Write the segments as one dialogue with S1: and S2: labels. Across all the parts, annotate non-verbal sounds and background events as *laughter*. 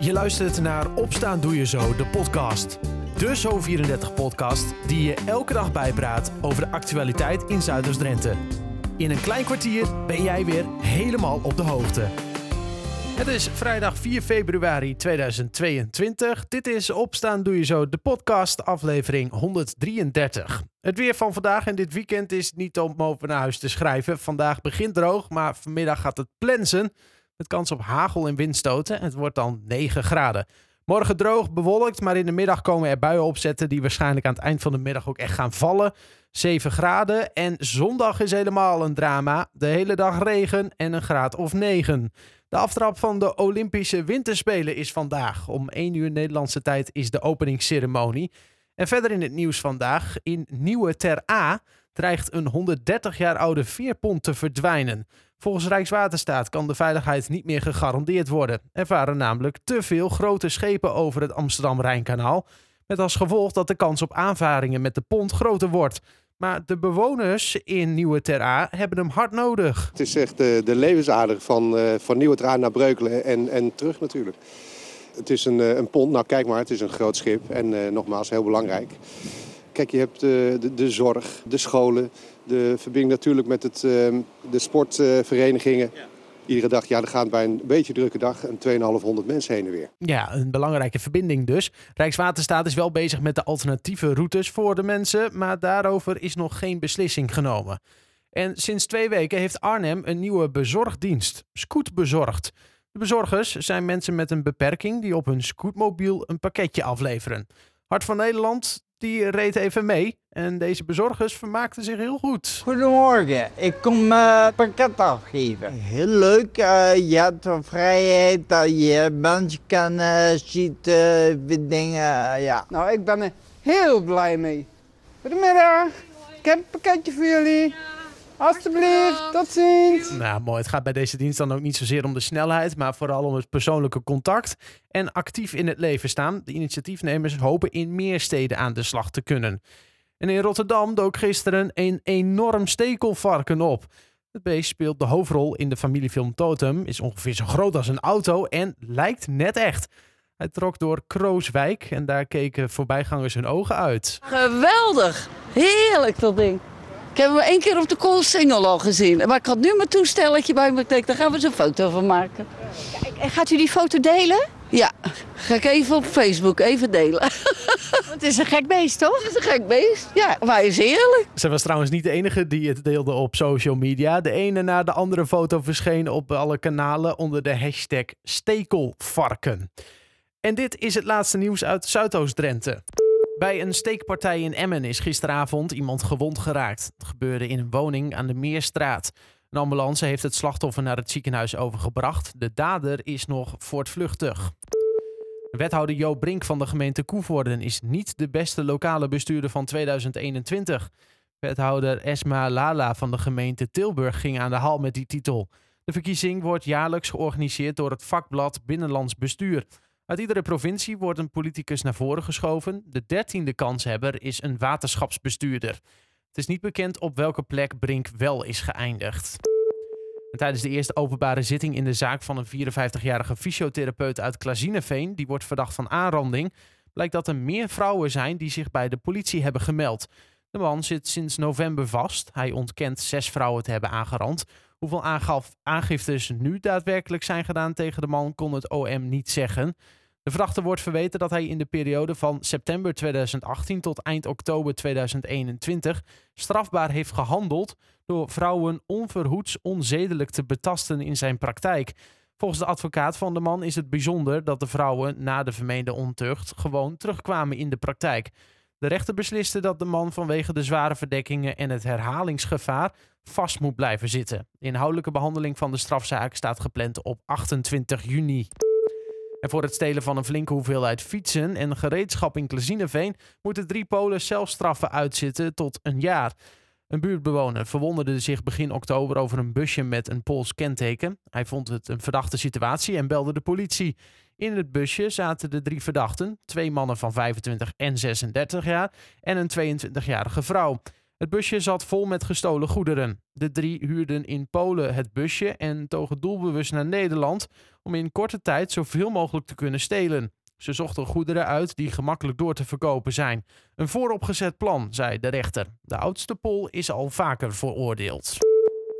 S1: Je luistert naar Opstaan Doe Je Zo, de podcast. De Zo34-podcast die je elke dag bijpraat over de actualiteit in Zuiders-Drenthe. In een klein kwartier ben jij weer helemaal op de hoogte. Het is vrijdag 4 februari 2022. Dit is Opstaan Doe Je Zo, de podcast, aflevering 133. Het weer van vandaag en dit weekend is niet om over naar huis te schrijven. Vandaag begint droog, maar vanmiddag gaat het plensen. Met kans op hagel en windstoten. Het wordt dan 9 graden. Morgen droog, bewolkt, maar in de middag komen er buien opzetten die waarschijnlijk aan het eind van de middag ook echt gaan vallen. 7 graden en zondag is helemaal een drama. De hele dag regen en een graad of 9. De aftrap van de Olympische Winterspelen is vandaag. Om 1 uur Nederlandse tijd is de openingsceremonie. En verder in het nieuws vandaag, in Nieuwe Ter A dreigt een 130 jaar oude veerpont te verdwijnen. Volgens Rijkswaterstaat kan de veiligheid niet meer gegarandeerd worden. Er varen namelijk te veel grote schepen over het Amsterdam-Rijnkanaal. Met als gevolg dat de kans op aanvaringen met de pont groter wordt. Maar de bewoners in Nieuwe Ter A hebben hem hard nodig.
S2: Het is echt de, de levensader van, uh, van Nieuwe Ter naar Breukelen en, en terug natuurlijk. Het is een, een pont, nou kijk maar, het is een groot schip en nogmaals heel belangrijk. Kijk, je hebt de, de zorg, de scholen, de verbinding natuurlijk met het, uh, de sportverenigingen. Ja. Iedere dag, ja, er gaan bij een beetje drukke dag een 2500 mensen heen en weer.
S1: Ja, een belangrijke verbinding dus. Rijkswaterstaat is wel bezig met de alternatieve routes voor de mensen, maar daarover is nog geen beslissing genomen. En sinds twee weken heeft Arnhem een nieuwe bezorgdienst, Scoot Bezorgd. De bezorgers zijn mensen met een beperking die op hun scootmobiel een pakketje afleveren. Hart van Nederland, die reed even mee. En deze bezorgers vermaakten zich heel goed.
S3: Goedemorgen, ik kom uh, pakket afgeven. Heel leuk, uh, je hebt de vrijheid dat je mensen kan uh, ziet, dingen, ja.
S4: Nou, ik ben er heel blij mee. Goedemiddag, ik heb een pakketje voor jullie. Alsjeblieft, tot ziens.
S1: Nou, mooi. Het gaat bij deze dienst dan ook niet zozeer om de snelheid, maar vooral om het persoonlijke contact en actief in het leven staan. De initiatiefnemers hopen in meer steden aan de slag te kunnen. En in Rotterdam dook gisteren een enorm stekelvarken op. Het beest speelt de hoofdrol in de familiefilm Totem, is ongeveer zo groot als een auto en lijkt net echt. Hij trok door Krooswijk en daar keken voorbijgangers hun ogen uit.
S5: Geweldig! Heerlijk dat ding. Ik heb hem één keer op de Koolsingel al gezien. Maar ik had nu mijn toestelletje bij me. Ik denk, daar gaan we eens een foto van maken.
S6: En gaat u die foto delen?
S5: Ja, ga ik even op Facebook even delen. *laughs*
S6: Het is een gek beest, toch?
S5: Het is een gek beest, ja. Maar hij is heerlijk.
S1: Ze was trouwens niet de enige die het deelde op social media. De ene na de andere foto verscheen op alle kanalen onder de hashtag stekelvarken. En dit is het laatste nieuws uit Zuidoost-Drenthe. Bij een steekpartij in Emmen is gisteravond iemand gewond geraakt. Het gebeurde in een woning aan de Meerstraat. Een ambulance heeft het slachtoffer naar het ziekenhuis overgebracht. De dader is nog voortvluchtig. Wethouder Joop Brink van de gemeente Koevoorden is niet de beste lokale bestuurder van 2021. Wethouder Esma Lala van de gemeente Tilburg ging aan de haal met die titel. De verkiezing wordt jaarlijks georganiseerd door het vakblad Binnenlands Bestuur. Uit iedere provincie wordt een politicus naar voren geschoven. De dertiende kanshebber is een waterschapsbestuurder. Het is niet bekend op welke plek Brink wel is geëindigd. En tijdens de eerste openbare zitting in de zaak van een 54-jarige fysiotherapeut uit Klazineveen, die wordt verdacht van aanranding, blijkt dat er meer vrouwen zijn die zich bij de politie hebben gemeld. De man zit sinds november vast. Hij ontkent zes vrouwen te hebben aangerand. Hoeveel aangiftes nu daadwerkelijk zijn gedaan tegen de man kon het OM niet zeggen. De verdachte wordt verweten dat hij in de periode van september 2018 tot eind oktober 2021 strafbaar heeft gehandeld door vrouwen onverhoeds onzedelijk te betasten in zijn praktijk. Volgens de advocaat van de man is het bijzonder dat de vrouwen na de vermeende ontucht gewoon terugkwamen in de praktijk. De rechter besliste dat de man vanwege de zware verdekkingen en het herhalingsgevaar vast moet blijven zitten. De inhoudelijke behandeling van de strafzaak staat gepland op 28 juni. En voor het stelen van een flinke hoeveelheid fietsen en gereedschap in Klezineveen moeten drie Polen zelfstraffen uitzitten tot een jaar. Een buurtbewoner verwonderde zich begin oktober over een busje met een Pools kenteken. Hij vond het een verdachte situatie en belde de politie. In het busje zaten de drie verdachten, twee mannen van 25 en 36 jaar en een 22-jarige vrouw. Het busje zat vol met gestolen goederen. De drie huurden in Polen het busje en togen doelbewust naar Nederland om in korte tijd zoveel mogelijk te kunnen stelen. Ze zochten goederen uit die gemakkelijk door te verkopen zijn. Een vooropgezet plan, zei de rechter. De oudste Pol is al vaker veroordeeld.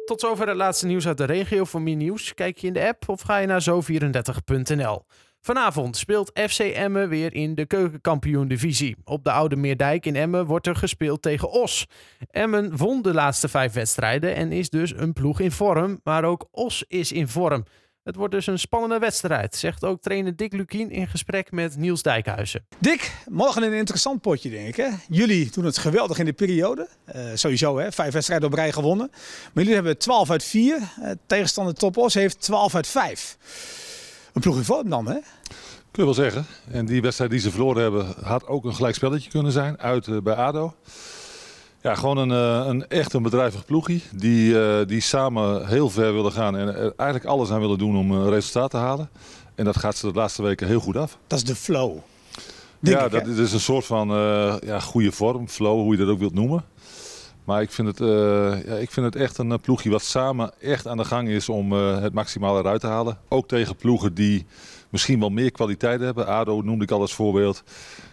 S1: Tot zover het laatste nieuws uit de regio. Voor meer nieuws kijk je in de app of ga je naar zo34.nl. Vanavond speelt FC Emmen weer in de keukenkampioen-divisie. Op de Oude Meerdijk in Emmen wordt er gespeeld tegen Os. Emmen won de laatste vijf wedstrijden en is dus een ploeg in vorm. Maar ook Os is in vorm. Het wordt dus een spannende wedstrijd, zegt ook trainer Dick Lukien in gesprek met Niels Dijkhuizen.
S7: Dick, morgen een interessant potje denk ik. Hè? Jullie doen het geweldig in de periode. Eh, sowieso, hè? vijf wedstrijden op rij gewonnen. Maar jullie hebben 12 uit 4. Uh, tegenstander Topos heeft 12 uit 5. Een ploeg in vorm dan, hè?
S8: Kun je wel zeggen. En die wedstrijd die ze verloren hebben, had ook een gelijk spelletje kunnen zijn. Uit uh, bij ADO. Ja, gewoon een, uh, een echt een bedrijvig ploegie. Die, uh, die samen heel ver willen gaan. En er eigenlijk alles aan willen doen om een resultaat te halen. En dat gaat ze de laatste weken heel goed af.
S7: Dat is de flow.
S8: ja,
S7: ik,
S8: dat is een soort van uh, ja, goede vorm. Flow, hoe je dat ook wilt noemen. Maar ik vind het, ja, ik vind het echt een ploegje wat samen echt aan de gang is om het maximaal eruit te halen. Ook tegen ploegen die misschien wel meer kwaliteit hebben. ADO noemde ik al als voorbeeld.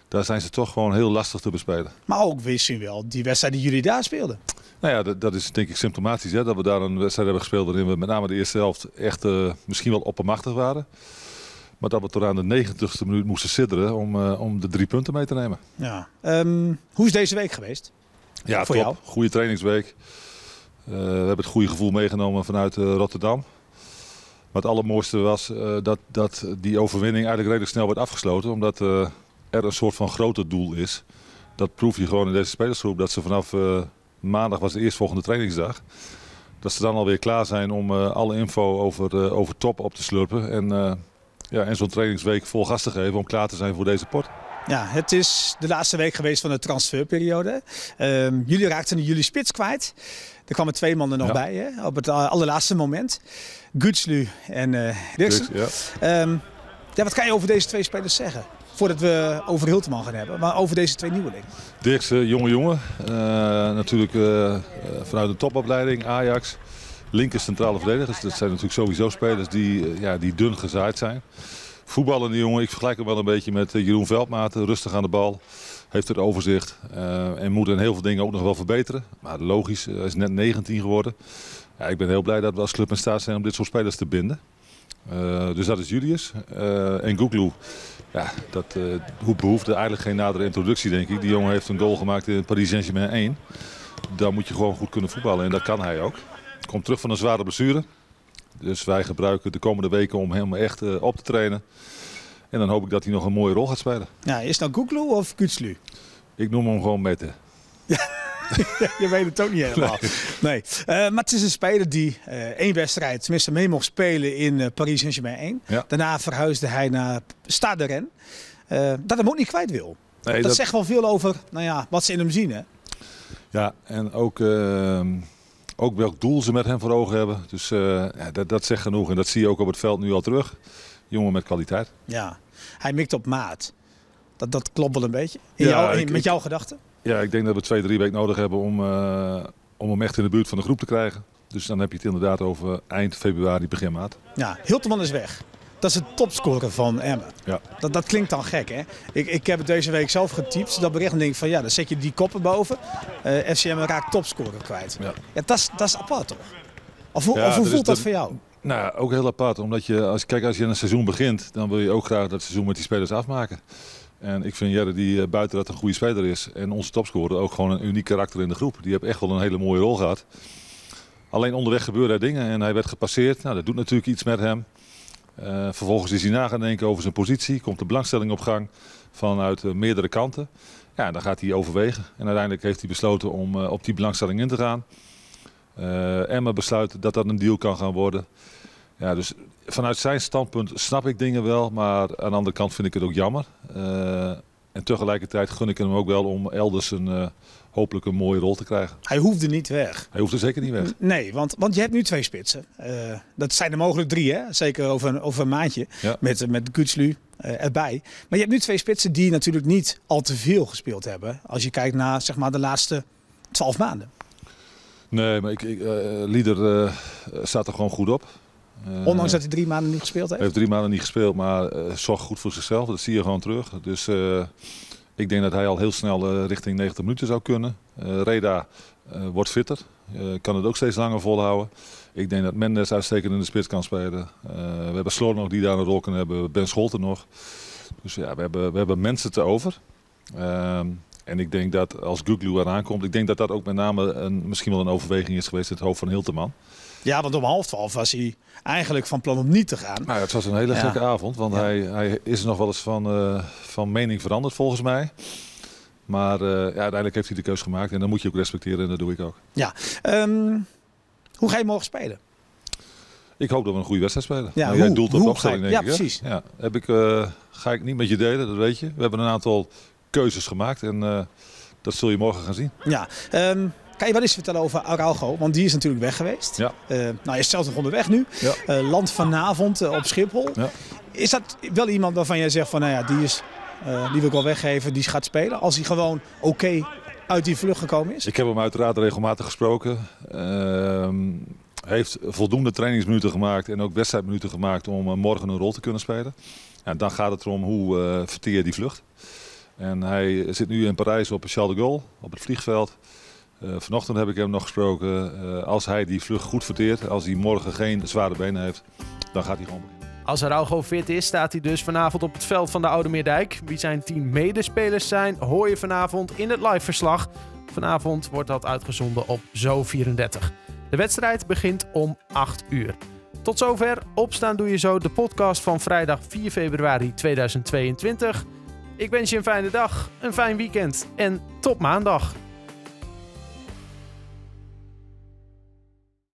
S8: Daar zijn ze toch gewoon heel lastig te bespelen.
S7: Maar ook wist u wel, die wedstrijd die jullie daar speelden.
S8: Nou ja, dat, dat is denk ik symptomatisch. Hè? Dat we daar een wedstrijd hebben gespeeld waarin we met name de eerste helft echt uh, misschien wel oppermachtig waren. Maar dat we tot aan de negentigste minuut moesten sidderen om, om de drie punten mee te nemen.
S7: Ja. Um, hoe is deze week geweest?
S8: Ja,
S7: voor
S8: top.
S7: jou.
S8: Goede trainingsweek. Uh, we hebben het goede gevoel meegenomen vanuit Rotterdam. Maar het allermooiste was dat, dat die overwinning eigenlijk redelijk snel werd afgesloten. Omdat er een soort van groter doel is. Dat proef je gewoon in deze spelersgroep. Dat ze vanaf maandag was de eerstvolgende trainingsdag. Dat ze dan alweer klaar zijn om uh, alle info over, uh, over top op te slurpen. En, ja, en zo'n trainingsweek vol gas te geven om klaar te zijn voor deze pot.
S7: Ja, het is de laatste week geweest van de transferperiode. Um, jullie raakten jullie spits kwijt. Er kwamen twee mannen nog
S8: Ja.
S7: bij hè, op het allerlaatste moment. Gutslu en uh, Dirksen.
S8: Ja.
S7: Ehm, ja, wat kan je over deze twee spelers zeggen? Voordat we over Hilteman gaan hebben, maar over deze twee nieuwelingen.
S8: Dirkse, jonge jongen. Uh, natuurlijk uh, vanuit de topopleiding, Ajax. Linker centrale verdedigers. Dat zijn natuurlijk sowieso spelers die, ja, die dun gezaaid zijn. Voetballende jongen, ik vergelijk hem wel een beetje met eh, Jeroen Veldmaten. Rustig aan de bal, heeft het overzicht. Uh, en moet in heel veel dingen ook nog wel verbeteren. Maar logisch, hij is net 19 geworden. Ja, ik ben heel blij dat we als club in staat zijn om dit soort spelers te binden. Dus dat is Julius. En Goekloe, ja, dat uh, behoefde eigenlijk geen nadere introductie denk ik. Die jongen heeft een goal gemaakt in Paris Saint-Germain 1. Daar moet je gewoon goed kunnen voetballen en dat kan hij ook. Komt terug van een zware blessure. Dus wij gebruiken de komende weken om hem echt uh, op te trainen. En dan hoop ik dat hij nog een mooie rol gaat spelen.
S7: Ja, is het nou Goekloe of Gutslu?
S8: Ik noem hem gewoon Mette.
S7: Ja. *laughs* je weet het ook niet helemaal. Nee. nee. Uh, maar het is een speler die uh, één wedstrijd tenminste mee mocht spelen in uh, Paris Saint-Germain 1.
S8: Ja.
S7: Daarna verhuisde hij naar Stade Rennes. dat hem ook niet kwijt wil.
S8: Nee,
S7: dat,
S8: dat,
S7: zegt wel veel over nou ja, wat ze in hem zien. Hè?
S8: Ja, en ook, ehm, ook welk doel ze met hem voor ogen hebben. Dus ja, dat, dat zegt genoeg. En dat zie je ook op het veld nu al terug. Jongen met kwaliteit.
S7: Ja, hij mikt op maat. Dat, dat klopt wel een beetje. In ja, jou, in, met jouw gedachten?
S8: Ja, ik denk dat we twee, drie weken nodig hebben om, uh, om hem echt in de buurt van de groep te krijgen. Dus dan heb je het inderdaad over eind februari, begin maart.
S7: Ja, Hilterman is weg. Dat is het topscorer van Emmen.
S8: Ja.
S7: Dat, dat klinkt dan gek, hè? Ik, ik heb het deze week zelf getypt, dat bericht. En denk ik van, ja, dan zet je die koppen boven. Uh, FCM raakt topscorer kwijt.
S8: Ja.
S7: ja dat, is, dat is apart, toch? Of, hoe, ja, of hoe voelt dat, dat voor jou?
S8: Nou ook heel apart. Omdat je, als, kijk, als je een seizoen begint, dan wil je ook graag dat seizoen met die spelers afmaken. En ik vind Jerry die uh, buiten dat een goede speler is en onze topscorer ook gewoon een uniek karakter in de groep. Die heeft echt wel een hele mooie rol gehad. Alleen onderweg gebeurden er dingen en hij werd gepasseerd. Nou, dat doet natuurlijk iets met hem. Uh, vervolgens is hij na gaan denken over zijn positie. Komt de belangstelling op gang vanuit uh, meerdere kanten. Ja, dan gaat hij overwegen. En uiteindelijk heeft hij besloten om uh, op die belangstelling in te gaan. Emma besluit dat dat een deal kan gaan worden. Ja, dus vanuit zijn standpunt snap ik dingen wel, maar aan de andere kant vind ik het ook jammer. En tegelijkertijd gun ik hem ook wel om elders een, hopelijk een mooie rol te krijgen.
S7: Hij hoefde niet weg.
S8: Hij hoefde zeker niet weg.
S7: Nee, want, want je hebt nu twee spitsen. Uh, dat zijn er mogelijk drie, hè? zeker over een, over een maandje.
S8: Ja.
S7: Met, met Gutslu erbij. Maar je hebt nu twee spitsen die natuurlijk niet al te veel gespeeld hebben. Als je kijkt naar zeg maar, de laatste 12 maanden.
S8: Nee, maar ik, ik, eh, Lieder eh, staat er gewoon goed op. Eh,
S7: Ondanks dat hij drie maanden niet gespeeld heeft.
S8: Hij heeft drie maanden niet gespeeld, maar eh zorgt goed voor zichzelf. Dat zie je gewoon terug. Dus eh, ik denk dat hij al heel snel eh, richting 90 minuten zou kunnen. Eh, Reda eh, wordt fitter. Kan het ook steeds langer volhouden. Ik denk dat Mendes uitstekend in de spits kan spelen. We hebben Sloot nog die daar een rol kan hebben. Ben Scholten nog. Dus ja, we hebben, we hebben mensen te over. Ehm, en ik denk dat als Guglu eraan komt, ik denk dat dat ook met name een, misschien wel een overweging is geweest in het hoofd van Hilterman.
S7: Ja, want om half twaalf was hij eigenlijk van plan om niet te gaan.
S8: Nou, het was een hele
S7: Ja.
S8: gekke avond, want
S7: Ja.
S8: hij, hij is nog wel eens van, eh, van mening veranderd volgens mij. Maar eh, ja, uiteindelijk heeft hij de keus gemaakt en dat moet je ook respecteren en dat doe ik ook.
S7: Ehm, hoe ga je morgen spelen?
S8: Ik hoop dat we een goede wedstrijd spelen.
S7: Ja,
S8: Maar jij
S7: hoe-
S8: doelt op de opstelling, denk
S7: ja,
S8: ik. hè?
S7: precies.
S8: Ja, heb ik, eh, ga ik niet met je delen, dat weet je. We hebben een aantal keuzes gemaakt en dat zul je morgen gaan zien.
S7: Ja, ehm, kan je wat eens vertellen over Araujo? Want die is natuurlijk weg geweest.
S8: Ja.
S7: Eh, nou, hij is zelfs nog onderweg nu.
S8: Ja.
S7: Eh, land vanavond eh, op Schiphol.
S8: Ja.
S7: Is dat wel iemand waarvan jij zegt van, nou ja, die, is, die wil ik wel weggeven, die gaat spelen? Als hij gewoon oké uit die vlucht gekomen is?
S8: Ik heb hem uiteraard regelmatig gesproken. Ehm heeft voldoende trainingsminuten gemaakt en ook wedstrijdminuten gemaakt om morgen een rol te kunnen spelen. Ja, dan gaat het erom hoe verteer je die vlucht. En hij zit nu in Parijs op Charles de Gaulle, op het vliegveld. Eh, vanochtend heb ik hem nog gesproken. Eh, als hij die vlucht goed verteert, als hij morgen geen zware benen heeft, dan gaat hij gewoon beginnen.
S1: Als Araujo fit is, staat hij dus vanavond op het veld van de Oude Meerdijk. Wie zijn team medespelers zijn, hoor je vanavond in het liveverslag. Vanavond wordt dat uitgezonden op Zo34. De wedstrijd begint om 8 uur. Tot zover. Opstaan doe je zo de podcast van vrijdag 4 februari 2022. Ik wens je een fijne dag, een fijn weekend en tot maandag.